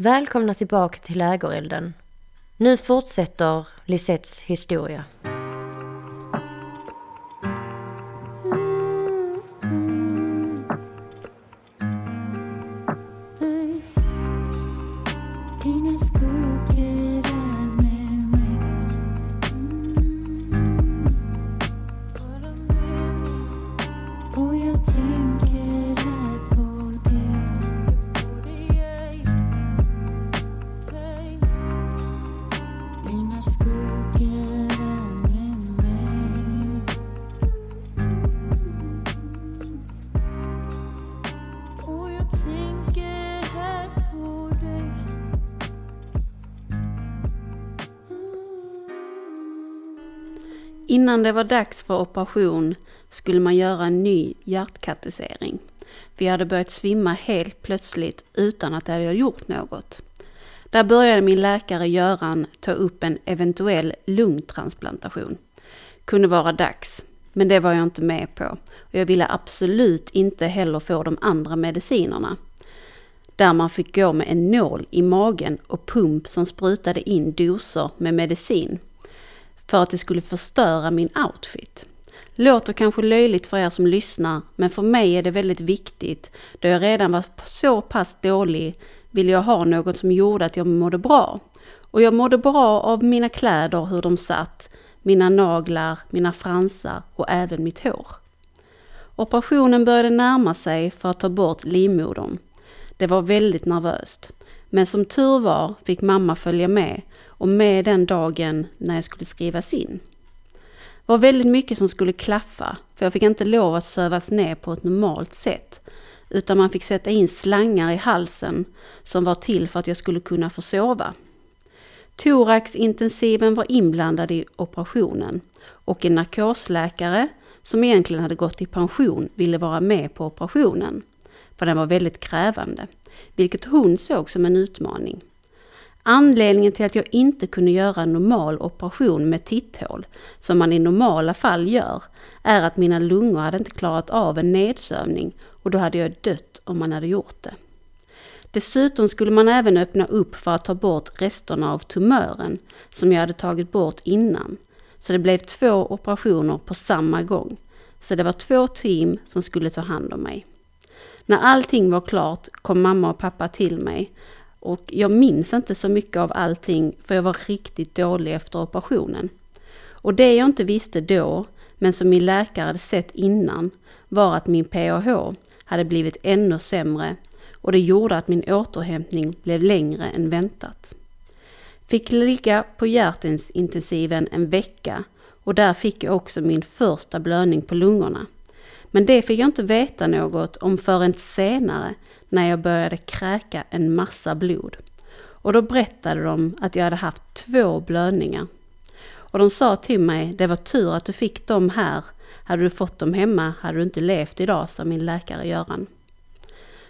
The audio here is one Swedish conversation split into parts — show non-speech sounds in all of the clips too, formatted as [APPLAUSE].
Välkomna tillbaka till Lägerelden. Nu fortsätter Lisettes historia. Innan det var dags för operation skulle man göra en ny hjärtkatetisering. Vi hade börjat svimma helt plötsligt utan att det hade gjort något. Där började min läkare Göran ta upp en eventuell lungtransplantation. Kunde vara dags, men det var jag inte med på. Och jag ville absolut inte heller få de andra medicinerna. Där man fick gå med en nål i magen och pump som sprutade in doser med medicin för att det skulle förstöra min outfit. Låter kanske löjligt för er som lyssnar, men för mig är det väldigt viktigt. Då jag redan var så pass dålig ville jag ha något som gjorde att jag mådde bra. Och jag mådde bra av mina kläder, hur de satt, mina naglar, mina fransar och även mitt hår. Operationen började närma sig för att ta bort livmodern. Det var väldigt nervöst. Men som tur var fick mamma följa med och med den dagen när jag skulle skrivas in. Det var väldigt mycket som skulle klaffa, för jag fick inte lov att sövas ner på ett normalt sätt, utan man fick sätta in slangar i halsen som var till för att jag skulle kunna få sova. Thoraxintensiven var inblandad i operationen och en narkosläkare som egentligen hade gått i pension ville vara med på operationen, för den var väldigt krävande, vilket hon såg som en utmaning. Anledningen till att jag inte kunde göra en normal operation med titthål, som man i normala fall gör, är att mina lungor hade inte klarat av en nedsövning och då hade jag dött om man hade gjort det. Dessutom skulle man även öppna upp för att ta bort resterna av tumören som jag hade tagit bort innan. Så det blev två operationer på samma gång. Så det var två team som skulle ta hand om mig. När allting var klart kom mamma och pappa till mig och jag minns inte så mycket av allting för jag var riktigt dålig efter operationen. Och det jag inte visste då, men som min läkare hade sett innan, var att min PAH hade blivit ännu sämre och det gjorde att min återhämtning blev längre än väntat. Fick ligga på hjärtintensiven en vecka och där fick jag också min första blödning på lungorna. Men det fick jag inte veta något om förrän senare när jag började kräka en massa blod. Och då berättade de att jag hade haft två blödningar. Och de sa till mig, det var tur att du fick dem här. Hade du fått dem hemma hade du inte levt idag, sa min läkare Göran.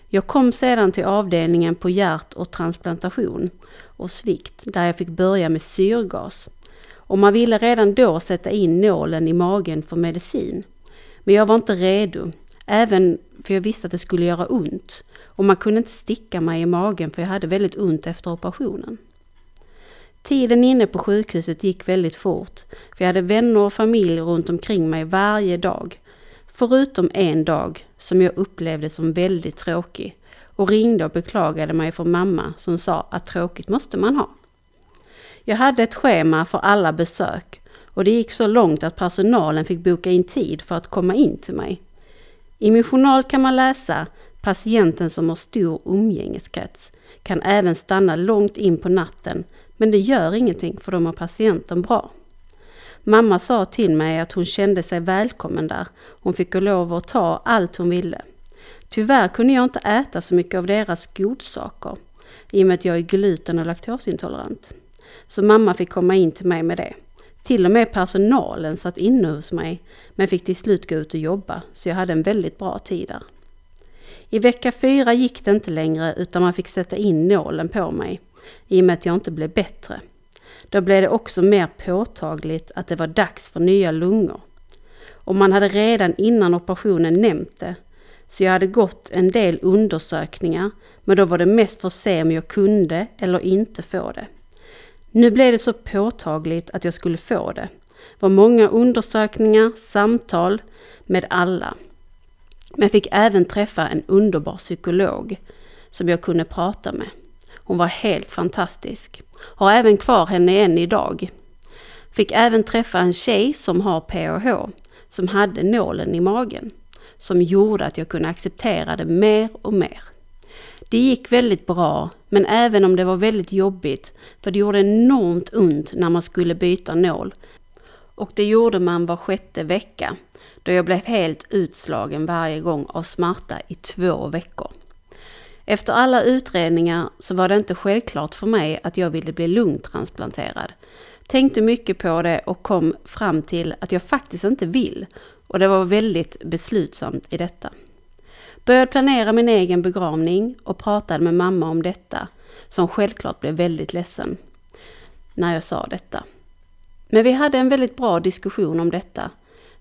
Jag kom sedan till avdelningen på hjärt och transplantation och svikt där jag fick börja med syrgas. Och man ville redan då sätta in nålen i magen för medicin. Men jag var inte redo, även för jag visste att det skulle göra ont. Och man kunde inte sticka mig i magen för jag hade väldigt ont efter operationen. Tiden inne på sjukhuset gick väldigt fort, för jag hade vänner och familj runt omkring mig varje dag. Förutom en dag som jag upplevde som väldigt tråkig och ringde och beklagade mig för mamma som sa att tråkigt måste man ha. Jag hade ett schema för alla besök och det gick så långt att personalen fick boka in tid för att komma in till mig. I min journal kan man läsa patienten som har stor umgängeskrets kan även stanna långt in på natten men det gör ingenting för de har patienten bra. Mamma sa till mig att hon kände sig välkommen där. Hon fick lov att ta allt hon ville. Tyvärr kunde jag inte äta så mycket av deras godsaker i och med att jag är gluten och laktosintolerant. Så mamma fick komma in till mig med det. Till och med personalen satt inne hos mig men fick till slut gå ut och jobba så jag hade en väldigt bra tid där. I vecka fyra gick det inte längre utan man fick sätta in nålen på mig i och med att jag inte blev bättre. Då blev det också mer påtagligt att det var dags för nya lungor. Och man hade redan innan operationen nämnt det. Så jag hade gått en del undersökningar, men då var det mest för att se om jag kunde eller inte få det. Nu blev det så påtagligt att jag skulle få det. Det var många undersökningar, samtal med alla. Men jag fick även träffa en underbar psykolog som jag kunde prata med. Hon var helt fantastisk. Har även kvar henne än idag. Fick även träffa en tjej som har PH, som hade nålen i magen. Som gjorde att jag kunde acceptera det mer och mer. Det gick väldigt bra, men även om det var väldigt jobbigt, för det gjorde enormt ont när man skulle byta nål. Och det gjorde man var sjätte vecka, då jag blev helt utslagen varje gång av smärta i två veckor. Efter alla utredningar så var det inte självklart för mig att jag ville bli lungtransplanterad. Tänkte mycket på det och kom fram till att jag faktiskt inte vill. Och det var väldigt beslutsamt i detta. Började planera min egen begravning och pratade med mamma om detta, som självklart blev väldigt ledsen när jag sa detta. Men vi hade en väldigt bra diskussion om detta.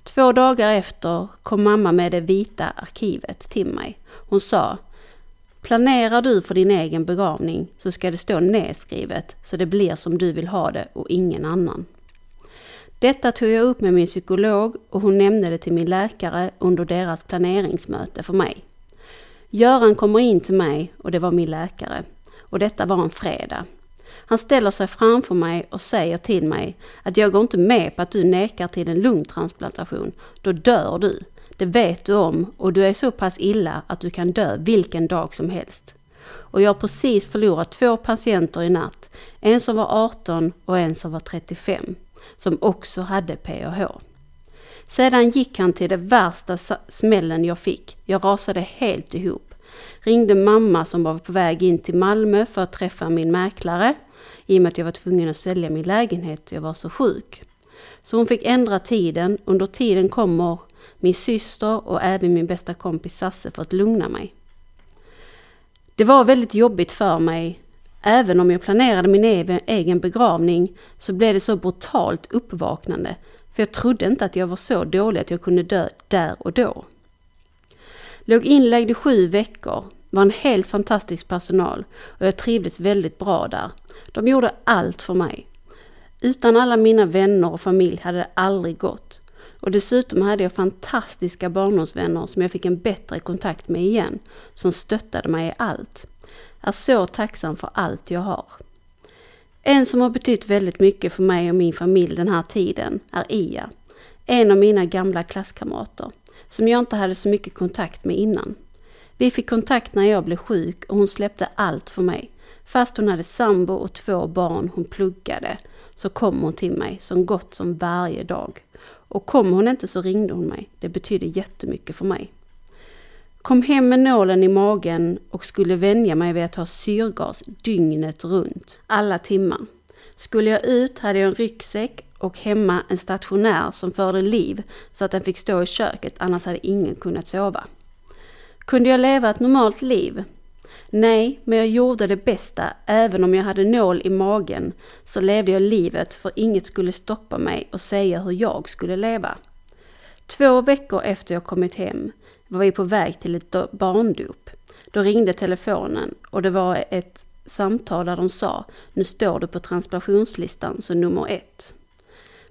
Två dagar efter kom mamma med det vita arkivet till mig. Hon sa Planerar du för din egen begravning så ska det stå nedskrivet så det blir som du vill ha det och ingen annan. Detta tog jag upp med min psykolog och hon nämnde det till min läkare under deras planeringsmöte för mig. Göran kommer in till mig och det var min läkare och detta var en fredag. Han ställer sig framför mig och säger till mig att jag går inte med på att du nekar till en lungtransplantation, då dör du. Det vet du om och du är så pass illa att du kan dö vilken dag som helst. Och jag har precis förlorat två patienter i natt. En som var 18 och en som var 35. Som också hade PH. Sedan gick han till det värsta smällen jag fick. Jag rasade helt ihop. Ringde mamma som var på väg in till Malmö för att träffa min mäklare. I och med att jag var tvungen att sälja min lägenhet, jag var så sjuk. Så hon fick ändra tiden. Under tiden kommer min syster och även min bästa kompis Sasse för att lugna mig. Det var väldigt jobbigt för mig. Även om jag planerade min egen begravning så blev det så brutalt uppvaknande. För jag trodde inte att jag var så dålig att jag kunde dö där och då. Låg inlagd i sju veckor, var en helt fantastisk personal och jag trivdes väldigt bra där. De gjorde allt för mig. Utan alla mina vänner och familj hade det aldrig gått. Och dessutom hade jag fantastiska barndomsvänner som jag fick en bättre kontakt med igen, som stöttade mig i allt. Jag är så tacksam för allt jag har. En som har betytt väldigt mycket för mig och min familj den här tiden är Ia. En av mina gamla klasskamrater, som jag inte hade så mycket kontakt med innan. Vi fick kontakt när jag blev sjuk och hon släppte allt för mig. Fast hon hade sambo och två barn hon pluggade så kom hon till mig som gott som varje dag. Och kom hon inte så ringde hon mig. Det betydde jättemycket för mig. Kom hem med nålen i magen och skulle vänja mig vid att ha syrgas dygnet runt, alla timmar. Skulle jag ut hade jag en ryggsäck och hemma en stationär som förde liv så att den fick stå i köket, annars hade ingen kunnat sova. Kunde jag leva ett normalt liv? Nej, men jag gjorde det bästa. Även om jag hade nål i magen så levde jag livet för inget skulle stoppa mig och säga hur jag skulle leva. Två veckor efter jag kommit hem var vi på väg till ett barndop. Då ringde telefonen och det var ett samtal där de sa nu står du på transplantationslistan som nummer ett.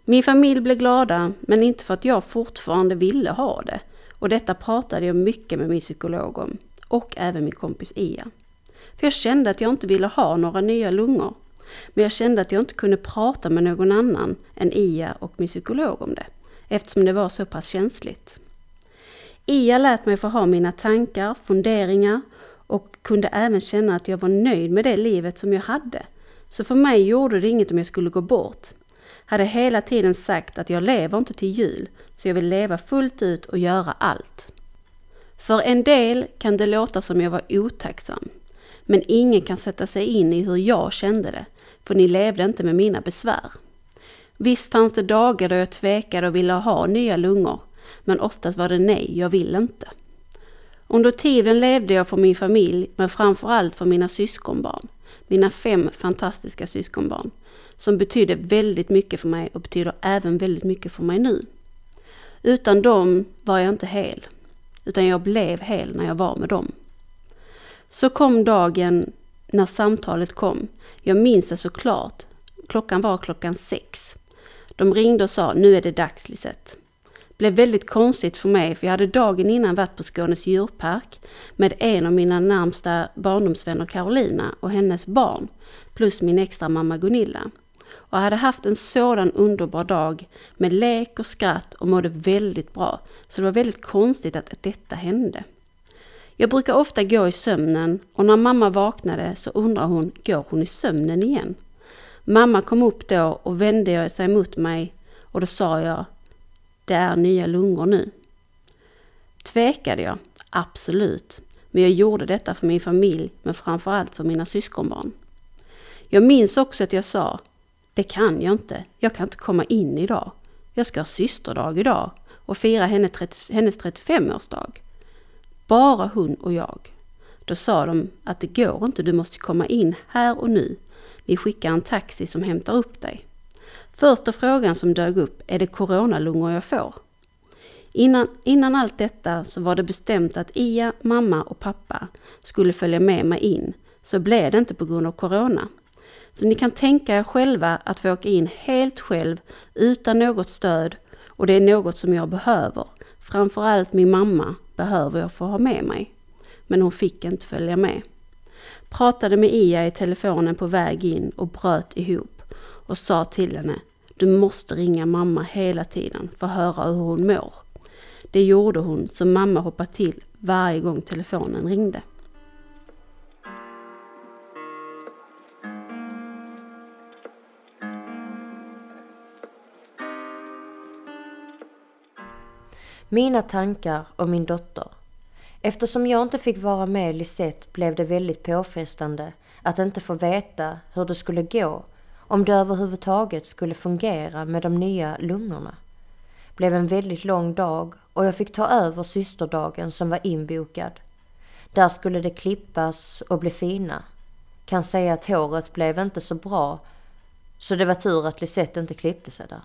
Min familj blev glada, men inte för att jag fortfarande ville ha det. Och detta pratade jag mycket med min psykolog om och även min kompis Ia. För jag kände att jag inte ville ha några nya lungor. Men jag kände att jag inte kunde prata med någon annan än Ia och min psykolog om det. Eftersom det var så pass känsligt. Ia lät mig få ha mina tankar, funderingar och kunde även känna att jag var nöjd med det livet som jag hade. Så för mig gjorde det inget om jag skulle gå bort. Hade hela tiden sagt att jag lever inte till jul, så jag vill leva fullt ut och göra allt. För en del kan det låta som jag var otacksam. Men ingen kan sätta sig in i hur jag kände det, för ni levde inte med mina besvär. Visst fanns det dagar då jag tvekade och ville ha nya lungor, men oftast var det nej, jag vill inte. Under tiden levde jag för min familj, men framförallt för mina syskonbarn. Mina fem fantastiska syskonbarn, som betydde väldigt mycket för mig och betyder även väldigt mycket för mig nu. Utan dem var jag inte hel utan jag blev hel när jag var med dem. Så kom dagen när samtalet kom. Jag minns det såklart. Klockan var klockan sex. De ringde och sa, nu är det dags Lisette. Blev väldigt konstigt för mig för jag hade dagen innan varit på Skånes djurpark med en av mina närmsta barndomsvänner Carolina och hennes barn plus min extra mamma Gunilla. Och hade haft en sådan underbar dag med lek och skratt och mådde väldigt bra. Så det var väldigt konstigt att detta hände. Jag brukar ofta gå i sömnen och när mamma vaknade så undrar hon, går hon i sömnen igen? Mamma kom upp då och vände sig mot mig och då sa jag, det är nya lungor nu. Tvekade jag? Absolut. Men jag gjorde detta för min familj, men framförallt för mina syskonbarn. Jag minns också att jag sa, det kan jag inte. Jag kan inte komma in idag. Jag ska ha systerdag idag och fira hennes 35-årsdag. Bara hon och jag. Då sa de att det går inte, du måste komma in här och nu. Vi skickar en taxi som hämtar upp dig. Första frågan som dög upp, är det coronalungor jag får? Innan, innan allt detta så var det bestämt att Ia, mamma och pappa skulle följa med mig in. Så blev det inte på grund av corona. Så ni kan tänka er själva att få åka in helt själv utan något stöd och det är något som jag behöver. Framförallt min mamma behöver jag få ha med mig. Men hon fick inte följa med. Pratade med Ia i telefonen på väg in och bröt ihop och sa till henne Du måste ringa mamma hela tiden för att höra hur hon mår. Det gjorde hon så mamma hoppade till varje gång telefonen ringde. Mina tankar om min dotter. Eftersom jag inte fick vara med Lisette blev det väldigt påfrestande att inte få veta hur det skulle gå, om det överhuvudtaget skulle fungera med de nya lungorna. Blev en väldigt lång dag och jag fick ta över systerdagen som var inbokad. Där skulle det klippas och bli fina. Kan säga att håret blev inte så bra, så det var tur att Lisette inte klippte sig där.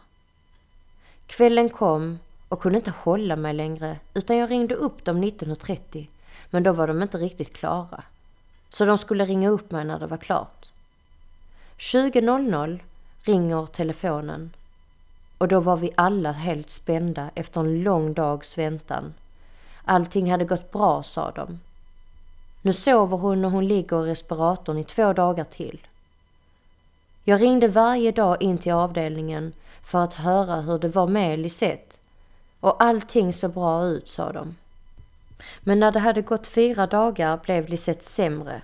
Kvällen kom och kunde inte hålla mig längre utan jag ringde upp dem 19.30 men då var de inte riktigt klara. Så de skulle ringa upp mig när det var klart. 20.00 ringer telefonen och då var vi alla helt spända efter en lång dags väntan. Allting hade gått bra, sa de. Nu sover hon och hon ligger i respiratorn i två dagar till. Jag ringde varje dag in till avdelningen för att höra hur det var med Lisette och allting såg bra ut, sa de. Men när det hade gått fyra dagar blev Lisette sämre.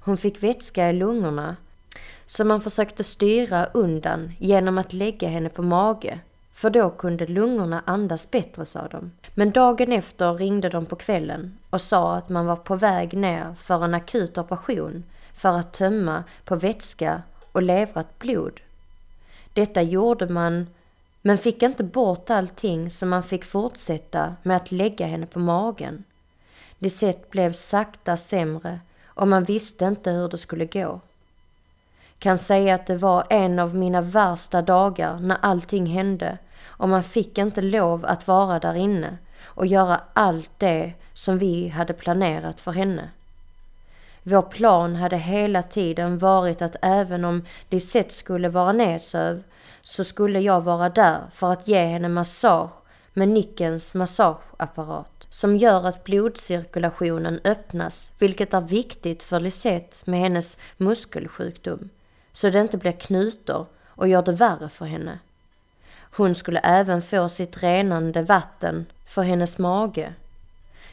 Hon fick vätska i lungorna som man försökte styra undan genom att lägga henne på mage. För då kunde lungorna andas bättre, sa de. Men dagen efter ringde de på kvällen och sa att man var på väg ner för en akut operation för att tömma på vätska och levrat blod. Detta gjorde man men fick inte bort allting så man fick fortsätta med att lägga henne på magen. Lisette blev sakta sämre och man visste inte hur det skulle gå. Kan säga att det var en av mina värsta dagar när allting hände och man fick inte lov att vara där inne och göra allt det som vi hade planerat för henne. Vår plan hade hela tiden varit att även om Lisette skulle vara nedsövd så skulle jag vara där för att ge henne massage med Nickens massageapparat som gör att blodcirkulationen öppnas, vilket är viktigt för Lisette med hennes muskelsjukdom, så det inte blir knutor och gör det värre för henne. Hon skulle även få sitt renande vatten för hennes mage.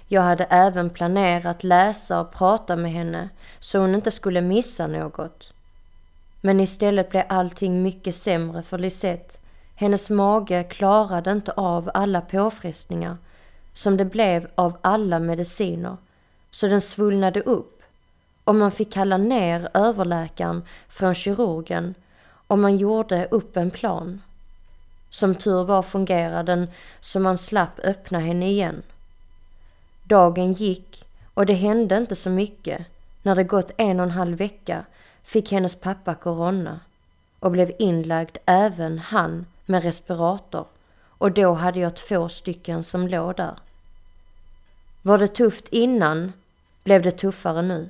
Jag hade även planerat läsa och prata med henne så hon inte skulle missa något. Men istället blev allting mycket sämre för Lisette. Hennes mage klarade inte av alla påfrestningar som det blev av alla mediciner, så den svullnade upp och man fick kalla ner överläkaren från kirurgen och man gjorde upp en plan. Som tur var fungerade den så man slapp öppna henne igen. Dagen gick och det hände inte så mycket. När det gått en och en halv vecka fick hennes pappa corona och blev inlagd även han med respirator och då hade jag två stycken som låg där. Var det tufft innan blev det tuffare nu.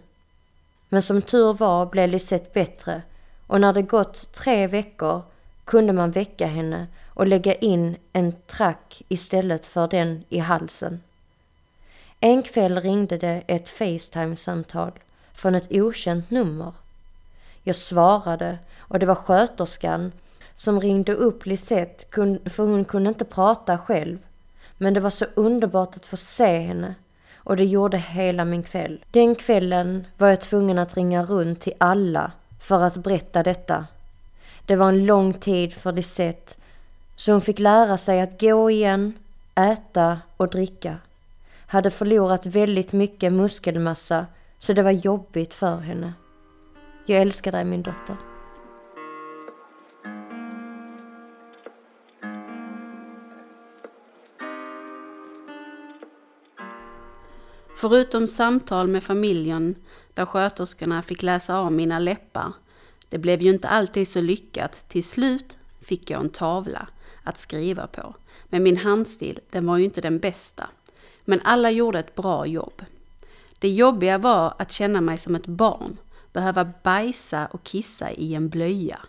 Men som tur var blev Lisette bättre och när det gått tre veckor kunde man väcka henne och lägga in en track istället för den i halsen. En kväll ringde det ett Facetime-samtal från ett okänt nummer. Jag svarade och det var sköterskan som ringde upp Lisette för hon kunde inte prata själv. Men det var så underbart att få se henne och det gjorde hela min kväll. Den kvällen var jag tvungen att ringa runt till alla för att berätta detta. Det var en lång tid för Lisette så hon fick lära sig att gå igen, äta och dricka. Hade förlorat väldigt mycket muskelmassa så det var jobbigt för henne. Jag älskar dig min dotter. Förutom samtal med familjen där sköterskorna fick läsa av mina läppar. Det blev ju inte alltid så lyckat. Till slut fick jag en tavla att skriva på. Men min handstil, den var ju inte den bästa. Men alla gjorde ett bra jobb. Det jobbiga var att känna mig som ett barn, behöva bajsa och kissa i en blöja,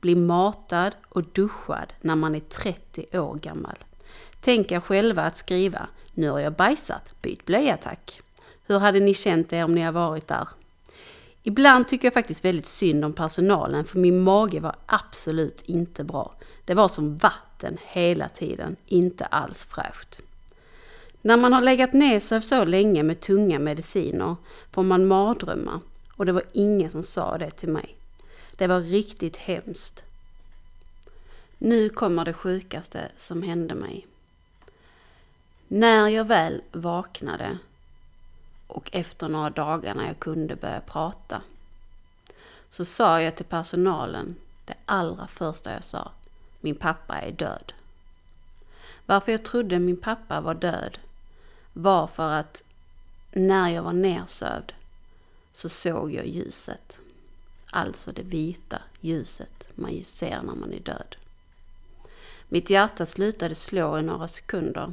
bli matad och duschad när man är 30 år gammal. Tänk er själva att skriva nu har jag bajsat, byt blöja tack. Hur hade ni känt er om ni har varit där? Ibland tycker jag faktiskt väldigt synd om personalen för min mage var absolut inte bra. Det var som vatten hela tiden, inte alls fräscht. När man har legat nedsövd så länge med tunga mediciner får man mardrömmar och det var ingen som sa det till mig. Det var riktigt hemskt. Nu kommer det sjukaste som hände mig. När jag väl vaknade och efter några dagar när jag kunde börja prata så sa jag till personalen det allra första jag sa. Min pappa är död. Varför jag trodde min pappa var död var för att när jag var nersövd så såg jag ljuset. Alltså det vita ljuset man ser när man är död. Mitt hjärta slutade slå i några sekunder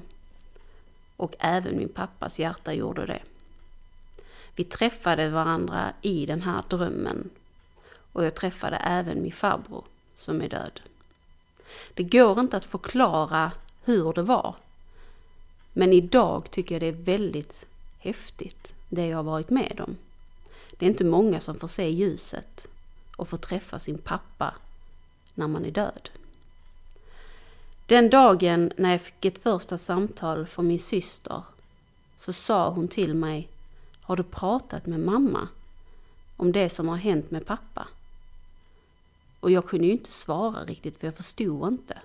och även min pappas hjärta gjorde det. Vi träffade varandra i den här drömmen och jag träffade även min farbror som är död. Det går inte att förklara hur det var. Men idag tycker jag det är väldigt häftigt, det jag har varit med om. Det är inte många som får se ljuset och får träffa sin pappa när man är död. Den dagen när jag fick ett första samtal från min syster så sa hon till mig Har du pratat med mamma om det som har hänt med pappa? Och jag kunde ju inte svara riktigt för jag förstod inte.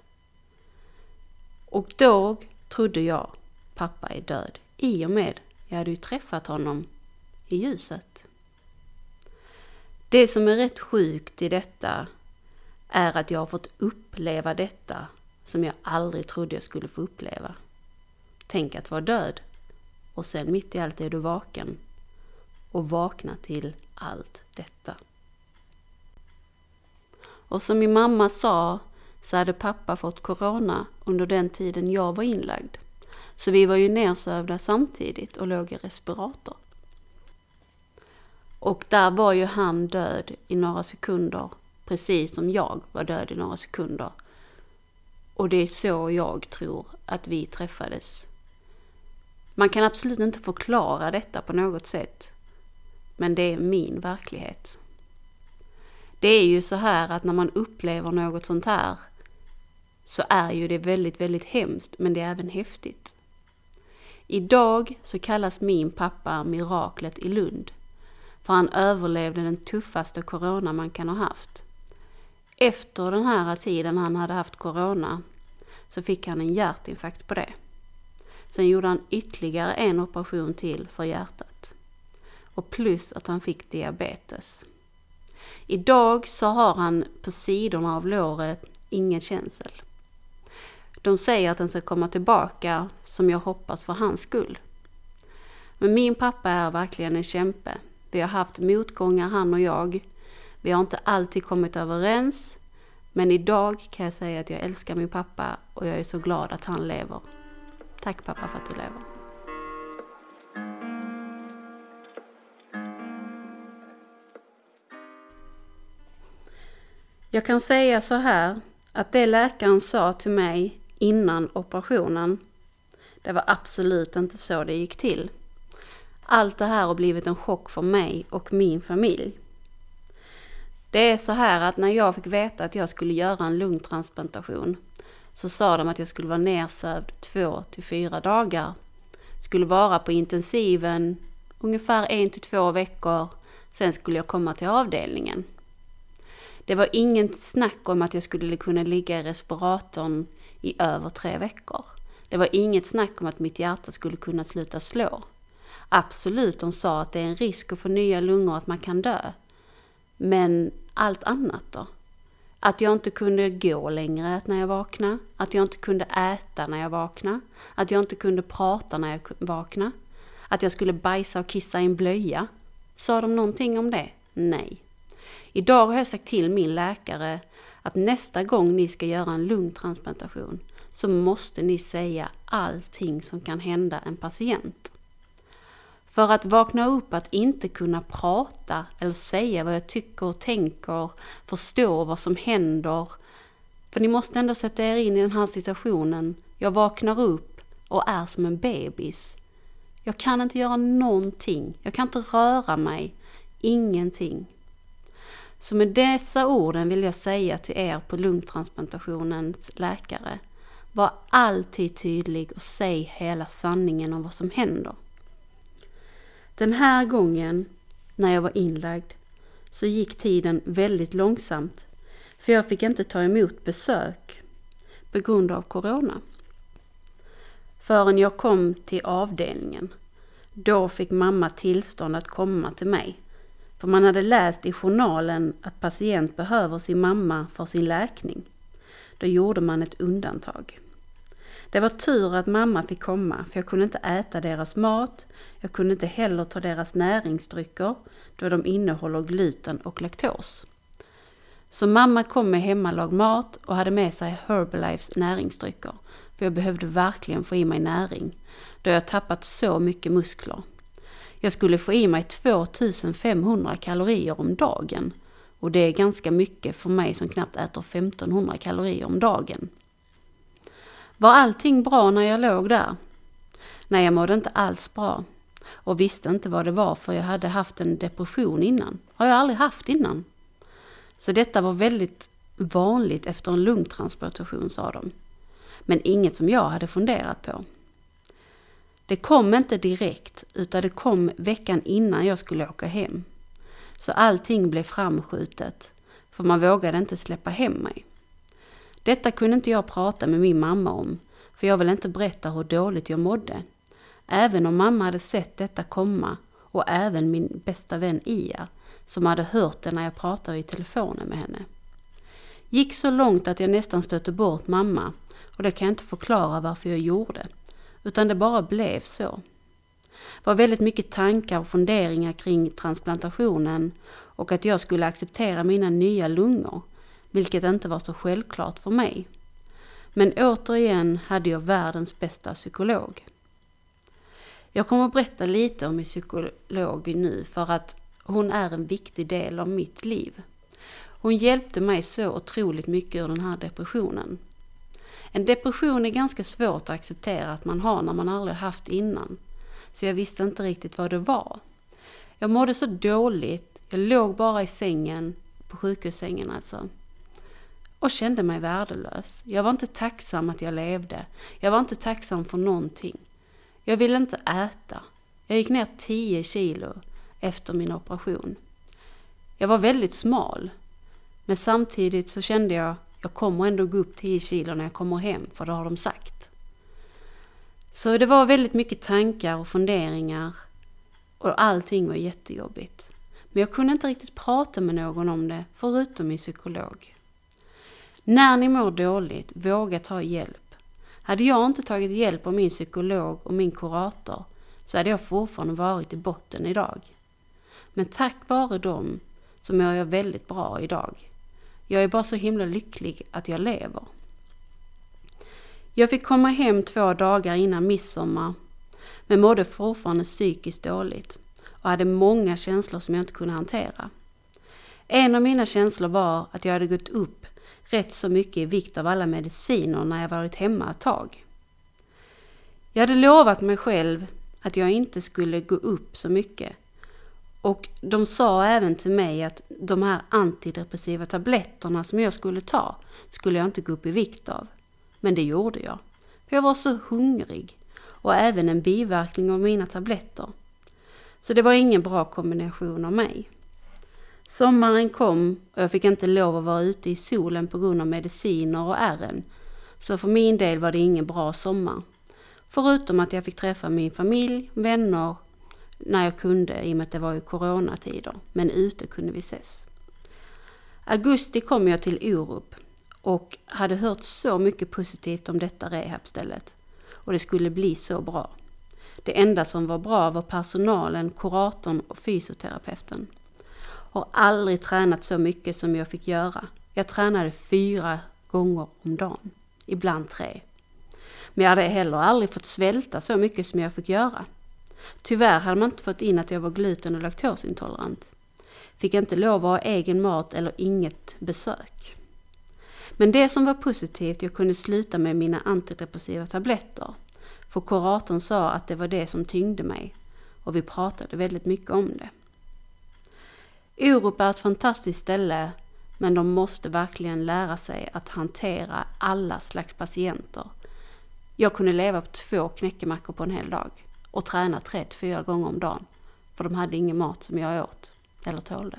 Och då trodde jag pappa är död i och med jag hade ju träffat honom i ljuset. Det som är rätt sjukt i detta är att jag har fått uppleva detta som jag aldrig trodde jag skulle få uppleva. Tänk att vara död och sen mitt i allt är du vaken och vakna till allt detta. Och som min mamma sa så hade pappa fått corona under den tiden jag var inlagd. Så vi var ju nersövda samtidigt och låg i respirator. Och där var ju han död i några sekunder, precis som jag var död i några sekunder. Och det är så jag tror att vi träffades. Man kan absolut inte förklara detta på något sätt. Men det är min verklighet. Det är ju så här att när man upplever något sånt här så är ju det väldigt, väldigt hemskt, men det är även häftigt. Idag så kallas min pappa miraklet i Lund, för han överlevde den tuffaste corona man kan ha haft. Efter den här tiden han hade haft corona så fick han en hjärtinfarkt på det. Sen gjorde han ytterligare en operation till för hjärtat. Och plus att han fick diabetes. Idag så har han på sidorna av låret ingen känsel. De säger att den ska komma tillbaka som jag hoppas för hans skull. Men min pappa är verkligen en kämpe. Vi har haft motgångar han och jag. Vi har inte alltid kommit överens. Men idag kan jag säga att jag älskar min pappa och jag är så glad att han lever. Tack pappa för att du lever. Jag kan säga så här att det läkaren sa till mig innan operationen, det var absolut inte så det gick till. Allt det här har blivit en chock för mig och min familj. Det är så här att när jag fick veta att jag skulle göra en lungtransplantation så sa de att jag skulle vara nersövd två till fyra dagar. Skulle vara på intensiven ungefär en till två veckor. Sen skulle jag komma till avdelningen. Det var inget snack om att jag skulle kunna ligga i respiratorn i över tre veckor. Det var inget snack om att mitt hjärta skulle kunna sluta slå. Absolut, de sa att det är en risk att få nya lungor, att man kan dö. Men allt annat då? Att jag inte kunde gå längre när jag vaknade. Att jag inte kunde äta när jag vaknade. Att jag inte kunde prata när jag vaknade. Att jag skulle bajsa och kissa i en blöja. Sa de någonting om det? Nej. Idag har jag sagt till min läkare att nästa gång ni ska göra en lungtransplantation så måste ni säga allting som kan hända en patient. För att vakna upp att inte kunna prata eller säga vad jag tycker och tänker, förstå vad som händer. För ni måste ändå sätta er in i den här situationen. Jag vaknar upp och är som en bebis. Jag kan inte göra någonting. Jag kan inte röra mig. Ingenting. Så med dessa orden vill jag säga till er på lungtransplantationens läkare. Var alltid tydlig och säg hela sanningen om vad som händer. Den här gången, när jag var inlagd, så gick tiden väldigt långsamt. För jag fick inte ta emot besök på grund av Corona. Förrän jag kom till avdelningen. Då fick mamma tillstånd att komma till mig. För man hade läst i journalen att patient behöver sin mamma för sin läkning. Då gjorde man ett undantag. Det var tur att mamma fick komma, för jag kunde inte äta deras mat. Jag kunde inte heller ta deras näringsdrycker, då de innehåller gluten och laktos. Så mamma kom med hemmalagd mat och hade med sig Herbalifes näringsdrycker, för jag behövde verkligen få i mig näring, då jag tappat så mycket muskler. Jag skulle få i mig 2500 kalorier om dagen, och det är ganska mycket för mig som knappt äter 1500 kalorier om dagen. Var allting bra när jag låg där? Nej, jag mådde inte alls bra. Och visste inte vad det var för jag hade haft en depression innan. Har jag aldrig haft innan. Så detta var väldigt vanligt efter en lungtransplantation sa de. Men inget som jag hade funderat på. Det kom inte direkt utan det kom veckan innan jag skulle åka hem. Så allting blev framskjutet. För man vågade inte släppa hem mig. Detta kunde inte jag prata med min mamma om, för jag ville inte berätta hur dåligt jag mådde. Även om mamma hade sett detta komma och även min bästa vän Ia, som hade hört det när jag pratade i telefonen med henne. Gick så långt att jag nästan stötte bort mamma och det kan jag inte förklara varför jag gjorde, utan det bara blev så. Det var väldigt mycket tankar och funderingar kring transplantationen och att jag skulle acceptera mina nya lungor vilket inte var så självklart för mig. Men återigen hade jag världens bästa psykolog. Jag kommer att berätta lite om min psykolog nu för att hon är en viktig del av mitt liv. Hon hjälpte mig så otroligt mycket ur den här depressionen. En depression är ganska svårt att acceptera att man har när man aldrig haft innan. Så jag visste inte riktigt vad det var. Jag mådde så dåligt, jag låg bara i sängen, på sjukhussängen alltså och kände mig värdelös. Jag var inte tacksam att jag levde. Jag var inte tacksam för någonting. Jag ville inte äta. Jag gick ner 10 kilo efter min operation. Jag var väldigt smal. Men samtidigt så kände jag, jag kommer ändå gå upp 10 kilo när jag kommer hem, för det har de sagt. Så det var väldigt mycket tankar och funderingar och allting var jättejobbigt. Men jag kunde inte riktigt prata med någon om det, förutom min psykolog. När ni mår dåligt, våga ta hjälp. Hade jag inte tagit hjälp av min psykolog och min kurator så hade jag fortfarande varit i botten idag. Men tack vare dem så mår jag väldigt bra idag. Jag är bara så himla lycklig att jag lever. Jag fick komma hem två dagar innan midsommar men mådde fortfarande psykiskt dåligt och hade många känslor som jag inte kunde hantera. En av mina känslor var att jag hade gått upp rätt så mycket i vikt av alla mediciner när jag varit hemma ett tag. Jag hade lovat mig själv att jag inte skulle gå upp så mycket. Och de sa även till mig att de här antidepressiva tabletterna som jag skulle ta skulle jag inte gå upp i vikt av. Men det gjorde jag. För jag var så hungrig. Och även en biverkning av mina tabletter. Så det var ingen bra kombination av mig. Sommaren kom och jag fick inte lov att vara ute i solen på grund av mediciner och ärren. Så för min del var det ingen bra sommar. Förutom att jag fick träffa min familj, vänner, när jag kunde i och med att det var ju coronatider. Men ute kunde vi ses. Augusti kom jag till Orup och hade hört så mycket positivt om detta rehabstället. Och det skulle bli så bra. Det enda som var bra var personalen, kuratorn och fysioterapeuten. Har aldrig tränat så mycket som jag fick göra. Jag tränade fyra gånger om dagen, ibland tre. Men jag hade heller aldrig fått svälta så mycket som jag fick göra. Tyvärr hade man inte fått in att jag var gluten och laktosintolerant. Fick inte lov att ha egen mat eller inget besök. Men det som var positivt, jag kunde sluta med mina antidepressiva tabletter. För kuratorn sa att det var det som tyngde mig. Och vi pratade väldigt mycket om det. Orup är ett fantastiskt ställe, men de måste verkligen lära sig att hantera alla slags patienter. Jag kunde leva på två knäckemackor på en hel dag och träna tre till fyra gånger om dagen. För de hade ingen mat som jag åt eller tålde.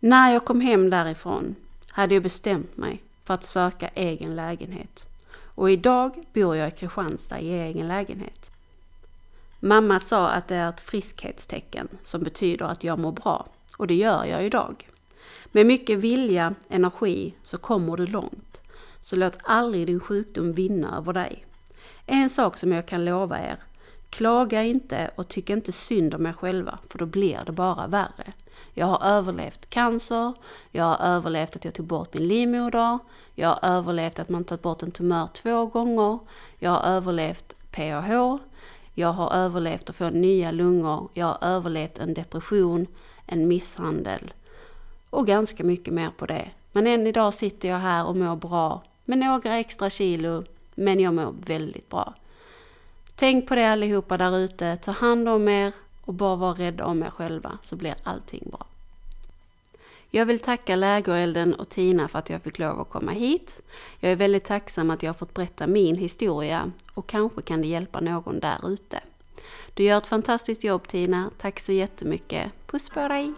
När jag kom hem därifrån hade jag bestämt mig för att söka egen lägenhet. Och idag bor jag i Kristianstad i egen lägenhet. Mamma sa att det är ett friskhetstecken som betyder att jag mår bra. Och det gör jag idag. Med mycket vilja, energi, så kommer du långt. Så låt aldrig din sjukdom vinna över dig. En sak som jag kan lova er. Klaga inte och tyck inte synd om er själva, för då blir det bara värre. Jag har överlevt cancer, jag har överlevt att jag tog bort min livmoder, jag har överlevt att man tagit bort en tumör två gånger, jag har överlevt PAH, jag har överlevt att få nya lungor, jag har överlevt en depression, en misshandel och ganska mycket mer på det. Men än idag sitter jag här och mår bra med några extra kilo, men jag mår väldigt bra. Tänk på det allihopa där ute, ta hand om er och bara var rädda om er själva så blir allting bra. Jag vill tacka Lägerelden och Tina för att jag fick lov att komma hit. Jag är väldigt tacksam att jag har fått berätta min historia och kanske kan det hjälpa någon där ute. Du gör ett fantastiskt jobb Tina, tack så jättemycket. Puss på dig!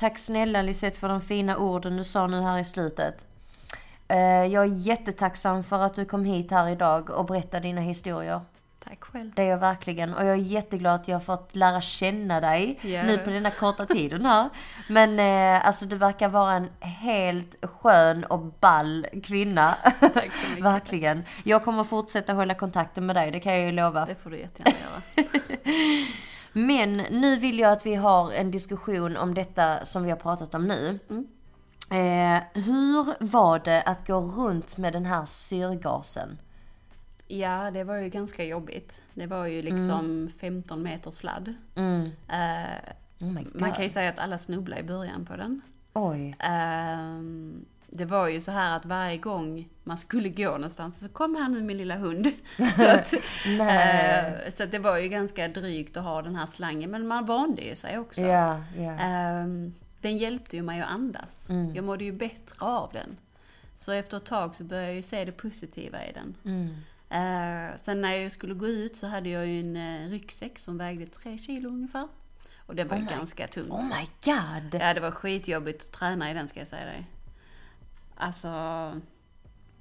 Tack snälla Lisette för de fina orden du sa nu här i slutet. Eh, Jag är jättetacksam för att du kom hit här idag och berättade dina historier. Tack själv. Det är jag verkligen. Och jag är jätteglad att jag har fått lära känna dig Ja. nu på denna korta tiden här. Men eh, alltså du verkar vara en helt skön och ball kvinna. Tack så mycket. [LAUGHS] verkligen. Jag kommer fortsätta hålla kontakten med dig, det kan jag ju lova. Det får du jättegärna göra. [LAUGHS] Men nu vill jag att vi har en diskussion om detta som vi har pratat om nu. Mm. Eh, hur var det att gå runt med den här syrgasen? Ja, det var ju ganska jobbigt. Det var ju liksom 15 meter sladd. Mm. Eh, Oh man kan ju säga att alla snubblade i början på den. Oj. Ehm, det var ju så här att varje gång man skulle gå någonstans så kom här nu min lilla hund. [LAUGHS] så, att, [LAUGHS] eh, så att det var ju ganska drygt att ha den här slangen, men man vande ju sig också. Ja. Ehm, den hjälpte ju mig att andas. Mm. Jag mådde ju bättre av den. Så efter ett tag så började jag ju se det positiva i den. Mm. Eh, sen när jag skulle gå ut så hade jag ju en eh, ryggsäck som vägde tre kilo ungefär. Och den var ju Oh my- ganska tung. Oh my god! Ja, det var skitjobbigt att träna i den ska jag säga dig. Alltså,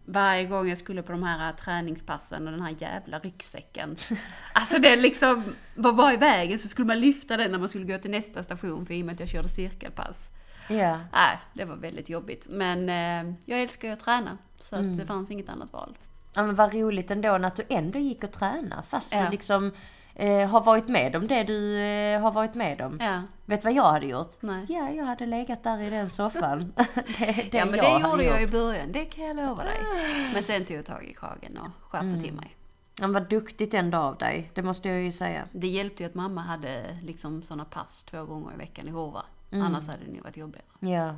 varje gång jag skulle på de här träningspassen och den här jävla ryggsäcken. [LAUGHS] Alltså det liksom var bara i vägen så skulle man lyfta den när man skulle gå till nästa station för i och med att jag körde cirkelpass. Ja. Nej, det var väldigt jobbigt. Men eh, jag älskar ju att träna så Mm. att det fanns inget annat val. ja men vad roligt ändå att du ändå gick och tränade fast Ja. du liksom eh, har varit med om det du eh, har varit med om. Ja. Vet du vad jag hade gjort? Nej. Ja, jag hade legat där i den soffan. [LAUGHS] det det ja, men jag det gjorde jag i början, det kan jag lova dig. Men sen tog jag tag i kragen och skärpte Mm. till mig. Men vad duktigt ändå av dig, det måste jag ju säga. Det hjälpte ju att mamma hade liksom sådana pass två gånger i veckan i Hova. Mm. Annars hade det nog varit jobbigare. Ja.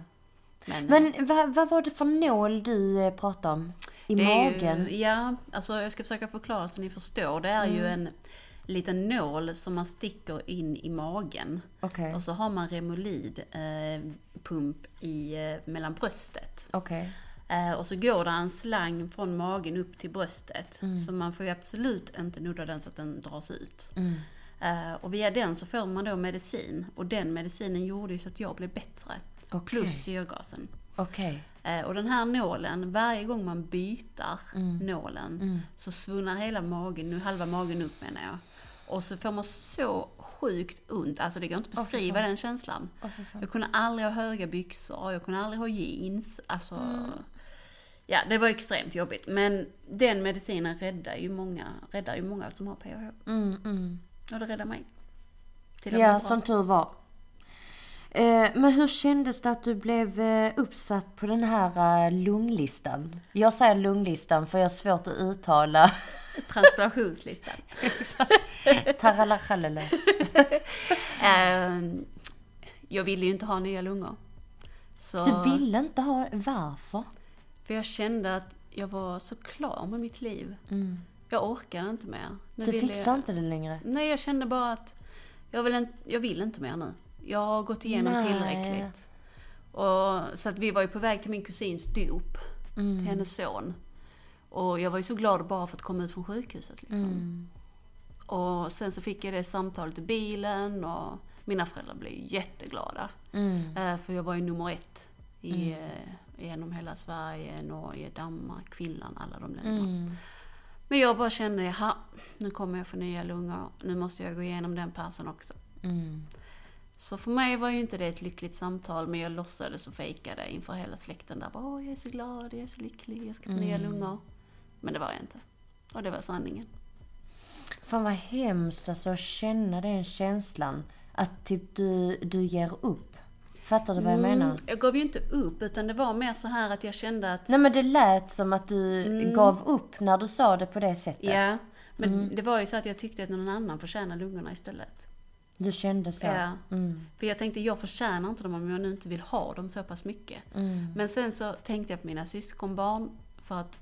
Men, Men vad, vad var det för nål du eh, pratade om? I magen? Ju, ja, alltså jag ska försöka förklara så ni förstår. Det är ju Mm. en liten nål som man sticker in i magen. Okej, Och så har man Remolid eh, pump i, eh, mellan bröstet. okej. Eh, och så går det en slang från magen upp till bröstet. Mm. Så man får ju absolut inte nudda den så att den dras ut. Mm. Eh, och via den så får man då medicin. Och den medicinen gjorde ju så att jag blev bättre. Okej. Plus syrgasen. Okej. Eh, och den här nålen, varje gång man byter Mm. nålen så svullnar hela magen, nu halva magen upp menar jag. Och så får man så sjukt ont, alltså det går inte att beskriva den känslan. Jag kunde aldrig ha höga byxor, jag kunde aldrig ha jeans. Alltså, Mm. ja det var extremt jobbigt. Men den medicinen räddar ju många, räddar ju många som har PH. Mm, mm. Och det räddar mig. Till Ja, som tur var. Eh, men hur kändes det att du blev eh, uppsatt på den här eh, lunglistan? Jag säger lunglistan för jag har svårt att uttala Transplantationslistan. Taralahalele. Eh, jag ville ju inte ha nya lungor. Så, Du ville inte ha... Varför? För jag kände att jag var så klar med mitt liv. Mm. Jag orkade inte mer. Nu Du fixar jag... inte det längre? Nej, jag kände bara att jag vill, inte, jag vill inte mer nu. Jag har gått igenom Nej. tillräckligt. Och, så att vi var ju på väg till min kusins dop, Mm. till hennes son. Och jag var ju så glad bara för att komma ut från sjukhuset. Liksom. Mm. Och sen så fick jag det samtalet i bilen och mina föräldrar blev jätteglada. Mm. Eh, för jag var ju nummer ett i, eh, genom hela Sverige, Norge, Danmark, Finland, alla de länderna. Mm. Men jag bara kände, jaha, nu kommer jag få nya lungor. Nu måste jag gå igenom den persen också. Mm. Så för mig var ju inte det ett lyckligt samtal, men jag låtsades och fejkade inför hela släkten där. Bara, Åh, jag är så glad, jag är så lycklig, jag ska få nya lungor. Men det var jag inte. Och det var sanningen. Fan vad hemskt alltså att känna den känslan. Att typ du, du ger upp. Fattar du vad jag menar? Mm, jag gav ju inte upp, utan det var mer så här att jag kände att Nej men det lät som att du gav upp när du sa det på det sättet. Ja, men det var ju så att jag tyckte att någon annan förtjänar lungorna istället. Du kände så? Ja. Mm. För jag tänkte, jag förtjänar inte dem om jag nu inte vill ha dem så pass mycket. Mm. Men sen så tänkte jag på mina syskonbarn, för att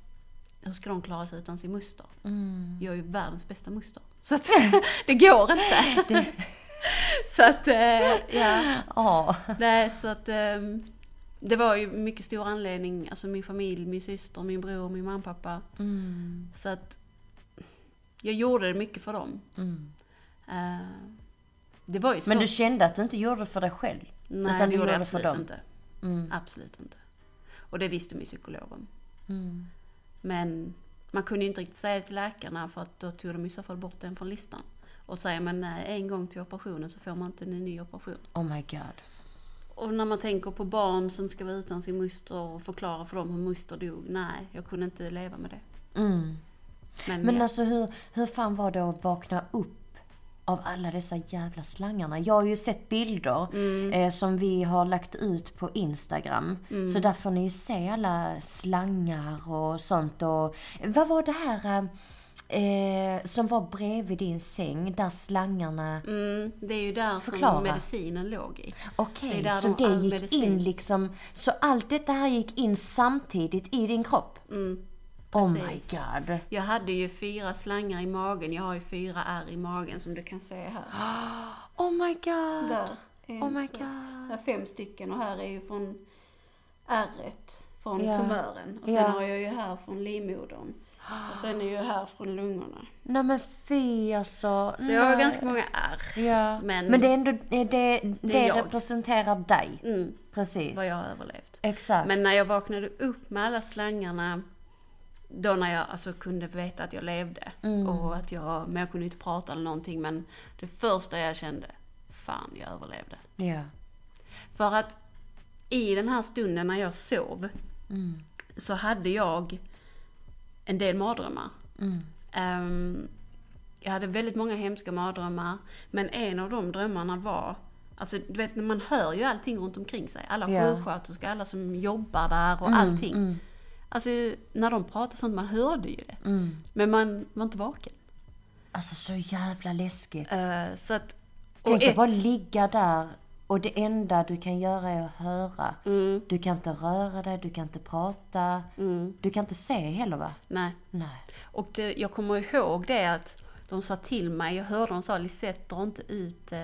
hur ska de klara sig utan sin moster? Mm. Jag är ju världens bästa moster. [LAUGHS] Så att [LAUGHS] det går inte. [LAUGHS] så att, eh, ja. Ja. Nej, så att ehm, det var ju mycket stor anledning, alltså min familj, min syster, min bror, min mamma pappa. Mm. Så att jag gjorde det mycket för dem. Mm. Eh, det var ju svårt. Men du kände att du inte gjorde det för dig själv? Nej, utan det gjorde jag det absolut inte. Mm. Absolut inte. Och det visste min psykolog om. Men man kunde ju inte riktigt säga det till läkarna för att då tog de i så fall bort den från listan. Och säger man nej en gång till operationen så får man inte en ny operation. Oh my god. Och när man tänker på barn som ska vara utan sin moster och förklara för dem hur moster dog. Nej, jag kunde inte leva med det. Mm. Men, Men ja. alltså hur, hur fan var det att vakna upp av alla dessa jävla slangarna? Jag har ju sett bilder Mm. eh, som vi har lagt ut på Instagram. Så där får ni ju se alla slangar och sånt. Och, vad var det här eh, som var bredvid din säng där slangarna... Mm, det är ju där Förklara. som medicinen låg i. Okej, där så de- det gick medicin. in liksom... Så allt detta här gick in samtidigt i din kropp? Mm, Oh my god. Jag hade ju fyra slangar i magen. Jag har ju fyra ärr i magen som du kan se här. [GASPS] Oh my god. Där. En, Oh my god. Här är fem stycken och här är ju från ärret, från Ja. tumören. Och sen Ja. har jag ju här från livmodern. Och sen är ju här från lungorna. Nej men fy alltså. Så jag har nej. ganska många ärr. Ja. Men- Men, det är ändå, det, det, det, jag. representerar dig. Mm, Precis. vad jag har överlevt. Exakt. Men när jag vaknade upp med alla slangarna, då när jag alltså kunde veta att jag levde. Mm. Och att jag, men jag kunde inte prata eller någonting. Men det första jag kände, fan jag överlevde. Ja. För att i den här stunden när jag sov Mm. så hade jag en del mardrömmar. Mm. Ehm, jag hade väldigt många hemska mardrömmar. Men en av de drömmarna var, alltså du vet man hör ju allting runt omkring sig. Alla Ja. sjuksköterskor, alla som jobbar där och Mm, allting. Alltså när de pratade sånt, man hörde ju det. mm. Men man var inte vaken. Alltså så jävla läskigt. Eh, så att, och Tänk att bara ligga där och det enda du kan göra är att höra. mm, Du kan inte röra dig, du kan inte prata. mm, Du kan inte se heller va? nej. Nej. Och det, jag kommer ihåg det att de sa till mig, jag hörde de sa Lisette dra inte ut eh,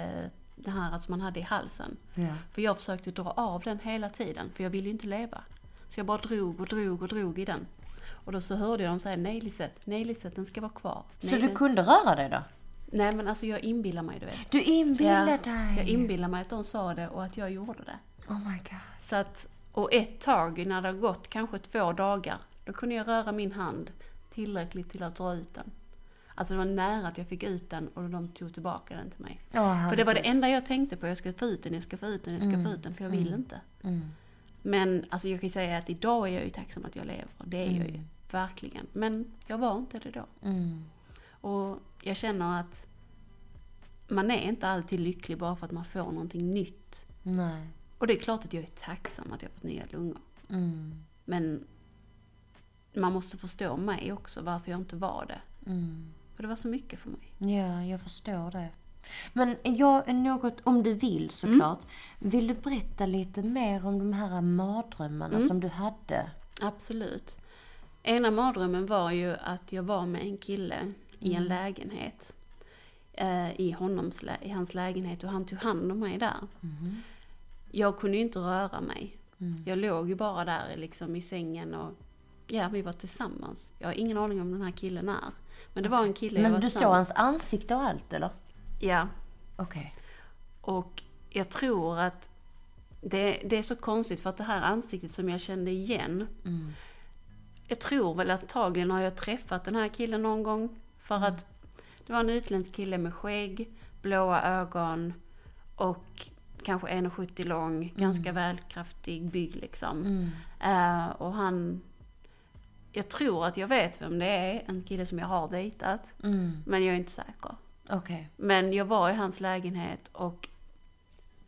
det här som man hade i halsen. Ja. För jag försökte dra av den hela tiden, för jag ville ju inte leva. Så jag bara drog och drog och drog i den. Och då så hörde jag dem säga nej Lisette, nej Lisette den ska vara kvar. Så nej, du den... kunde röra dig då? Nej men alltså jag inbillar mig du vet. Du inbillar Ja, dig? Jag inbillar mig att de sa det och att jag gjorde det. Oh my god. Så att, och ett tag när det har gått kanske två dagar, då kunde jag röra min hand tillräckligt till att dra ut den. Alltså det var nära att jag fick ut den och de tog tillbaka den till mig. Oh, För det var det enda jag tänkte på, jag ska få ut den, jag ska få ut den, jag ska Mm. få ut den, för jag vill inte. Mm. Men alltså jag kan ju säga att idag är jag ju tacksam att jag lever, det är jag ju. Mm. Verkligen. Men jag var inte det då. Mm. Och jag känner att man är inte alltid lycklig bara för att man får någonting nytt. Nej. Och det är klart att jag är tacksam att jag fått nya lungor. Mm. Men man måste förstå mig också, varför jag inte var det. Mm. För det var så mycket för mig. Ja, jag förstår det. Men jag, något, om du vill såklart. Vill du berätta lite mer om de här mardrömmarna Mm. som du hade? Absolut. Ena mardrömmen var ju att jag var med en kille i en lägenhet. Eh, i, honoms, I hans lägenhet och han tog hand om mig där. Mhm. Jag kunde ju inte röra mig. Mm. Jag låg ju bara där liksom i sängen och ja, vi var tillsammans. Jag har ingen aning om den här killen är. Men det var en kille jag Men var du såg hans ansikte och allt eller? Ja, Okej. Och jag tror att det, det är så konstigt för att det här ansiktet som jag kände igen. Mm. Jag tror väl att antagligen har jag träffat den här killen någon gång. För att det var en utländsk kille med skägg, blåa ögon och kanske 1,70 lång, ganska välkraftig bygg liksom. Mm. Eh, och han... Jag tror att jag vet vem det är, en kille som jag har dejtat. Mm. Men jag är inte säker. Okej. Men jag var i hans lägenhet och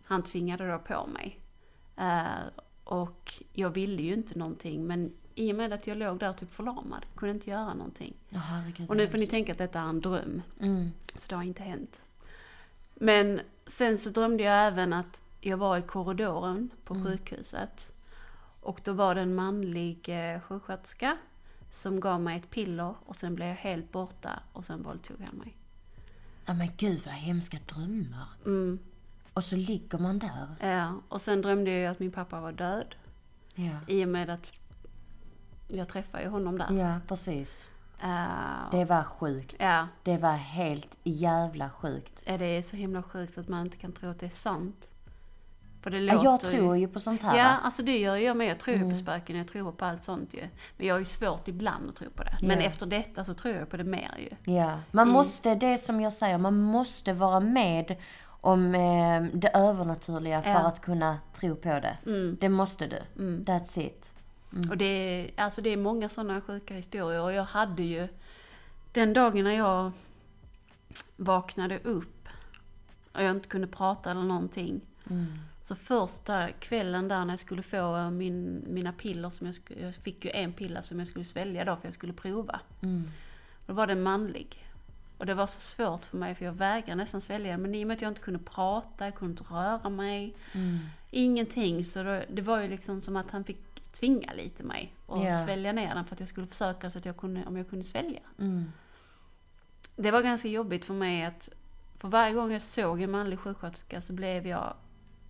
han tvingade då på mig. Eh, och jag ville ju inte någonting men i och med att jag låg där typ förlamad, kunde inte göra någonting. Herregud, Och nu får ni tänka att detta är en dröm, Mm. så det har inte hänt. Men sen så drömde jag även att jag var i korridoren på sjukhuset. Och då var det en manlig eh, sjuksköterska som gav mig ett piller och sen blev jag helt borta och sen våldtog han mig. Ja men gud vad hemska drömmar. Mm. Och så ligger man där. Ja, och sen drömde jag ju att min pappa var död. Ja. I och med att jag träffade ju honom där. Ja, precis. Eh, Det var sjukt. ja, Det var helt jävla sjukt. ja, det är så himla sjukt att man inte kan tro att det är sant. För det låter jag tror ju på sånt här. Ja, alltså det gör jag med. Jag tror ju Mm. på spöken, jag tror på allt sånt ju. Men jag har ju svårt ibland att tro på det. Men efter detta så tror jag på det mer ju. Ja, man I- måste, det är som jag säger, man måste vara med om eh, det övernaturliga för att kunna tro på det. Mm. Det måste du. Mm. That's it. Och det är, alltså det är många sådana sjuka historier. Och jag hade ju den dagen när jag vaknade upp och jag inte kunde prata eller någonting. Mm. Så första kvällen där när jag skulle få eh, min, mina piller, som jag, jag fick ju en piller som jag skulle svälja då för jag skulle prova. Mm. Då var det manlig. Och det var så svårt för mig för jag vägrade nästan svälja den. Men i och med att jag inte kunde prata, jag kunde inte röra mig. Mm. Ingenting. Så då, det var ju liksom som att han fick tvinga lite mig. Och Ja. svälja ner den för att jag skulle försöka så att jag kunde, om jag kunde svälja. Mm. Det var ganska jobbigt för mig att för varje gång jag såg en manlig sjuksköterska så blev jag,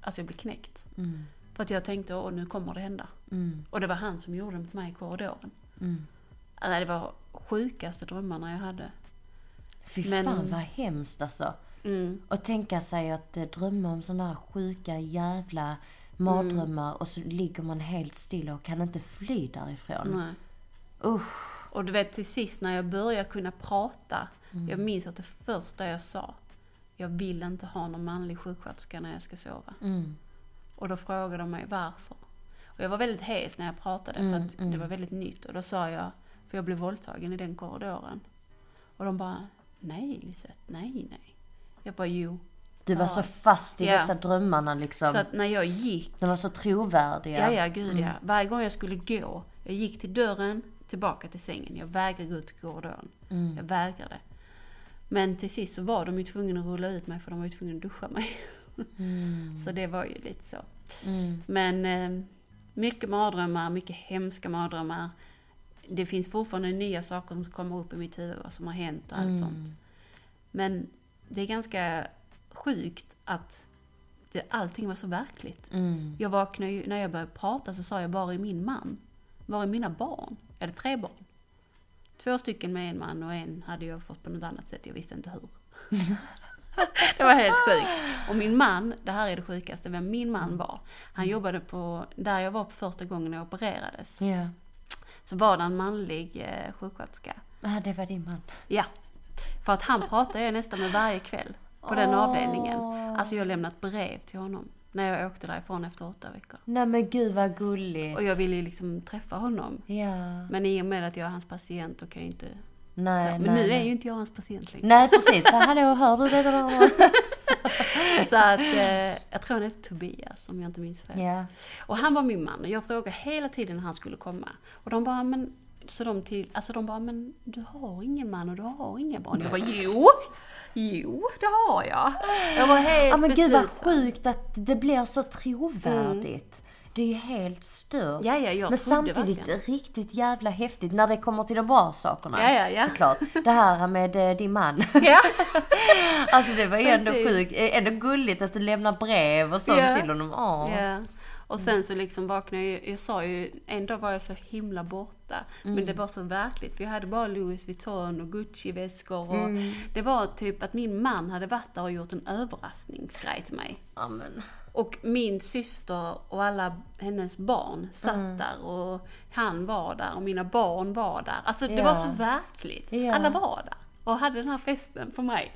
alltså jag blev knäckt. Mm. För att jag tänkte, åh nu kommer det hända. Mm. Och det var han som gjorde det mot mig i korridoren. Mm. Alltså, det var sjukaste drömmarna jag hade. Fy Men- fan vad hemskt alltså. Mm. Och tänka sig att eh, drömma om sådana här sjuka jävla mardrömmar och så ligger man helt still och kan inte fly därifrån. Nej. Usch. Och du vet till sist när jag började kunna prata. Mm. Jag minns att det första jag sa. Jag vill inte ha någon manlig sjuksköterska när jag ska sova. Mm. Och då frågade de mig varför. Och jag var väldigt hes när jag pratade Mm, för att mm. det var väldigt nytt. Och då sa jag, för jag blev våldtagen i den korridoren. Och de bara, nej Lisette, nej nej. Jag bara jo. Du var Ja. så fast i Ja. dessa drömmarna liksom. Så att när jag gick, De var så trovärdiga. ja ja gud ja. Varje gång jag skulle gå, jag gick till dörren, tillbaka till sängen. Jag vägrade gå ut i korridoren. Jag vägrade. Men till sist så var de ju tvungna att rulla ut mig för de var ju tvungna att duscha mig. [LAUGHS] så det var ju lite så. Mm. Men eh, mycket mardrömmar, mycket hemska mardrömmar. Det finns fortfarande nya saker som kommer upp i mitt huvud, vad som har hänt och allt sånt. Men det är ganska sjukt att det, allting var så verkligt. Mm. Jag vaknade ju, när jag började prata så sa jag bara är min man? Var är mina barn? Jag hade tre barn. Två stycken med en man och en hade jag fått på något annat sätt, jag visste inte hur. [LAUGHS] det var helt sjukt. Och min man, det här är det sjukaste, vem min man var. Han jobbade på, där jag var på första gången jag opererades. Ja. Så var det en manlig eh, sjuksköterska. Ah, det var din man. Ja. För att han pratade jag nästan med varje kväll på den Åh. avdelningen. Alltså jag har lämnat brev till honom när jag åkte därifrån efter åtta veckor. Nej men gud vad gulligt. Och jag ville ju liksom träffa honom. Ja. Men i och med att jag är hans patient då kan jag inte... Nej, så, nej, men nu är nej. ju inte jag hans patient längre. Nej precis, för hallå hör du det? [LAUGHS] Så att eh, jag tror han heter Tobias om jag inte minns fel. Ja. Och han var min man och jag frågade hela tiden när han skulle komma. Och de bara, men... Så de till, alltså de bara, men du har ingen man och du har inga barn. Jag bara, jo! Jo, det har jag. Jag var helt Ja men gud vad sjukt att det blir så trovärdigt. Det är ju helt stört. Ja, ja, jag men samtidigt verkligen. riktigt jävla häftigt när det kommer till de bra sakerna. Ja, ja, ja. Såklart. Det här med eh, din man. [LAUGHS] Ja. Alltså det var ju ändå sjukt, eh, ändå gulligt att du lämnar brev och sånt Ja. till honom. Åh. Ja. Och sen så liksom vaknade jag, jag sa ju, en dag var jag så himla borta. Men det var så verkligt, för jag hade bara Louis Vuitton och Gucci-väskor och det var typ att min man hade varit där och gjort en överraskningsgrej till mig. Ja, men. Och min syster och alla hennes barn satt där och han var där och mina barn var där. Alltså det Ja. var så verkligt. Ja. Alla var där och hade den här festen för mig.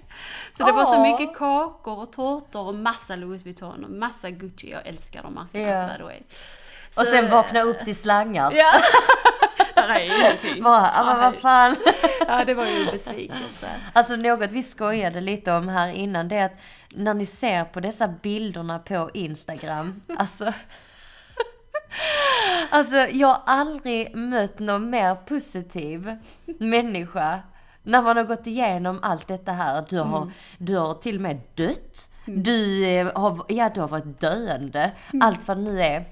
Så det var så mycket kakor och tårtor och massa Louis Vuitton och massa Gucci. Jag älskar de märkena Ja. by the way. Och sen vakna upp till slangar. Ja. [LAUGHS] Där är ingenting. Bara, men vad fan. Ja, det var ju en besvikelse. Alltså något vi skojade lite om här innan det är att när ni ser på dessa bilderna på Instagram, [LAUGHS] alltså Alltså jag har aldrig mött någon mer positiv människa när man har gått igenom allt detta här. Du har, du har till och med dött. Du, eh, har, ja, du har varit döende. Allt vad det nu är.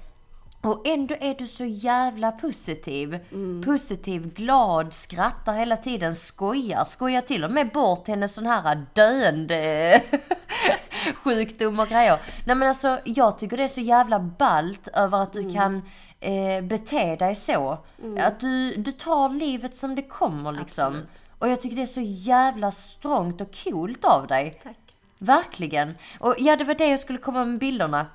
Och ändå är du så jävla positiv. Positiv, glad, skrattar hela tiden, skojar. Skojar till och med bort hennes sån här döende [LAUGHS] sjukdom och grejer. Nej men alltså jag tycker det är så jävla ballt över att du kan eh, bete dig så. Att du, du tar livet som det kommer liksom. Absolut. Och jag tycker det är så jävla strångt och coolt av dig. Tack. Verkligen. Och ja, det var det jag skulle komma med bilderna.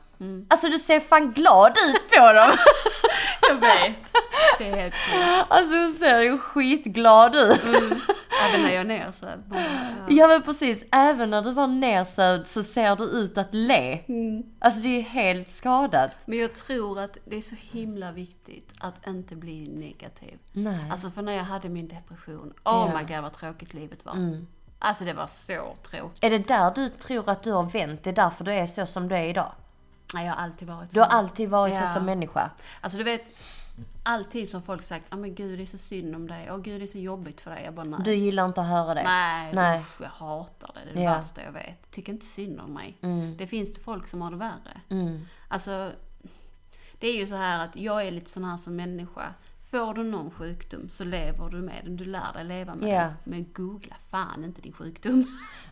Alltså du ser fan glad ut på dem. [LAUGHS] Jag vet. Det är helt sjukt. Alltså hon ser ju skitglad ut. Även när jag är nersövd. ja. Ja men precis, även när du var nersövd så ser du ut att le. Alltså det är helt skadat. Men jag tror att det är så himla viktigt att inte bli negativ. Nej. Alltså för när jag hade min depression, oh Ja. Mm. my god vad tråkigt livet var. Alltså det var så tråkigt. Är det där du tror att du har vänt? Det är därför du är så som du är idag? Nej, jag har alltid varit Du har så. alltid varit Ja. så som människa. Alltså du vet, alltid som folk sagt, ja men gud det är så synd om dig, åh gud det är så jobbigt för dig. Jag bara nej. Du gillar inte att höra det? Nej, Nej. Usch, jag hatar det. Det är det Ja. värsta jag vet. Tycker inte synd om mig. Det finns det folk som har det värre. Mm. Alltså, det är ju så här att jag är lite sån här som människa. Får du någon sjukdom så lever du med den. Du lär dig leva med Ja. den. Men googla fan inte din sjukdom. [CLEARS THROAT]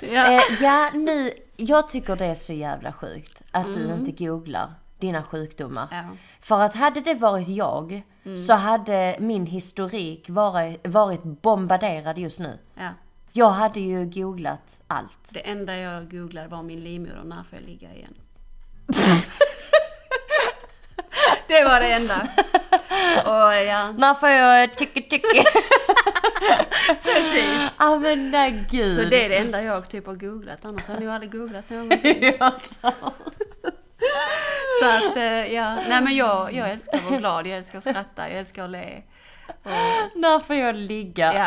ja. Eh, ja, nu, jag tycker det är så jävla sjukt att du Mm. inte googlar dina sjukdomar. Ja. För att hade det varit jag så hade min historik varit, varit bombarderad just nu. ja. Jag hade ju googlat allt. Det enda jag googlade var min livmoder, när får jag ligga igen? [LAUGHS] det var det enda. Och ja, När får jag tycka tycka? [LAUGHS] precis. [LAUGHS] Ja men nej gud. Så det är det enda jag typ har googlat, annars har jag nog aldrig googlat någonting. Så att, eh, ja. Nej men jag, jag älskar att vara glad, jag älskar att skratta, jag älskar att le. Och, När får jag ligga? ja.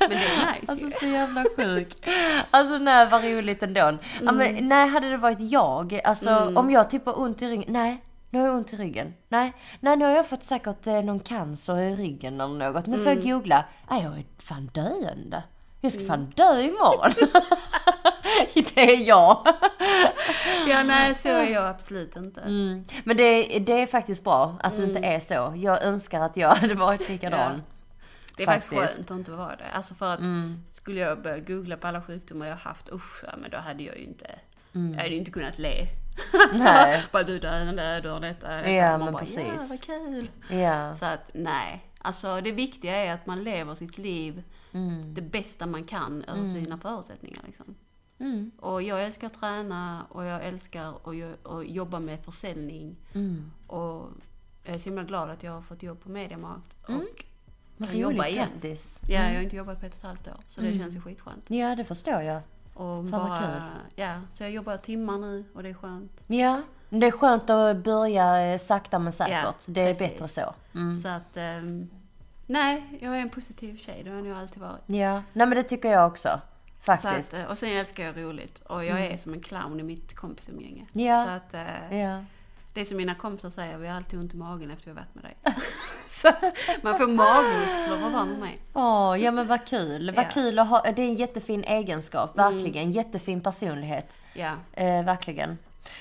Men det är nice Alltså ju. så jävla sjuk. Alltså nej vad roligt ändå. Ja, Mm. men, nej hade det varit jag, alltså om jag typ har ont i ryggen, nej. Nu har jag ont i ryggen. Nej, nej nu har jag fått säkert eh, någon cancer i ryggen eller något. Nu får Mm. jag googla. Nej jag är fan döende. Jag ska fan dö imorgon. [LAUGHS] [LAUGHS] det är jag. [LAUGHS] Ja, nej, så är jag absolut inte. Mm. Men det, det är faktiskt bra att du inte är så. Jag önskar att jag [LAUGHS] hade varit likadan. Mm. Det är faktiskt, Faktiskt. skönt att inte vara det. Alltså för att Mm. skulle jag börja googla på alla sjukdomar jag haft, usch, ja, men då hade jag ju inte, Mm. jag hade ju inte kunnat le. alltså, Nej. Bara du dör, den där, dör detta, detta. Ja, Man men bara, precis. Ja, vad kul. Ja. Så att nej, alltså det viktiga är att man lever sitt liv det bästa man kan över sina förutsättningar. Liksom. Mm. Och jag älskar att träna och jag älskar att, jo- att jobba med försäljning. Mm. Och jag är så himla glad att jag har fått jobb på Mediamarkt och Vad kan jobba igen. grattis. Ja, jag har inte jobbat på ett och ett halvt år, så det känns ju skitskönt. Ja det förstår jag. Och Fan, vad bara, kul. ja, så jag jobbar timmar nu och det är skönt. Ja, det är skönt att börja eh, sakta men säkert. Ja, det är precis. bättre så. Mm. Så att, ehm, nej, jag är en positiv tjej, det har jag nog alltid varit. Ja, nej men det tycker jag också. Faktiskt. att, eh, och sen älskar jag roligt och jag är som en clown i mitt kompisumgänge. Ja. Så att, eh, Ja. det är som mina kompisar säger, vi har alltid ont i magen efter vi har varit med dig. [LAUGHS] så att man får magmuskler av att vara med mig. Åh, ja men vad kul. Vad Ja. kul att ha. Det är en jättefin egenskap, verkligen. Jättefin personlighet. Ja, Eh, verkligen.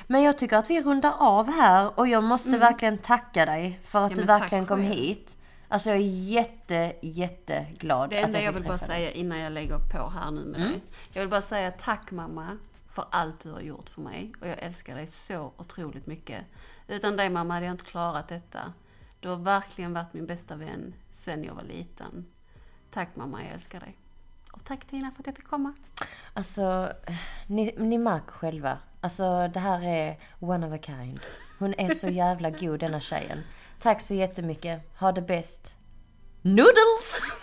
Men jag tycker att vi rundar av här och jag måste verkligen tacka dig för att Ja, du verkligen kom hit. Alltså jag är jätte, jätteglad det enda jag jag vill bara säga innan jag lägger på här nu med dig. Jag vill bara säga tack mamma för allt du har gjort för mig. Och jag älskar dig så otroligt mycket. Utan dig mamma hade jag inte klarat detta. Du har verkligen varit min bästa vän sen jag var liten. Tack mamma, jag älskar dig. Och tack Tina för att jag fick komma. Alltså, ni, ni märker själva. Alltså det här är one of a kind. Hon är så jävla god denna tjejen. Tack så jättemycket. Ha det bäst. Noodles!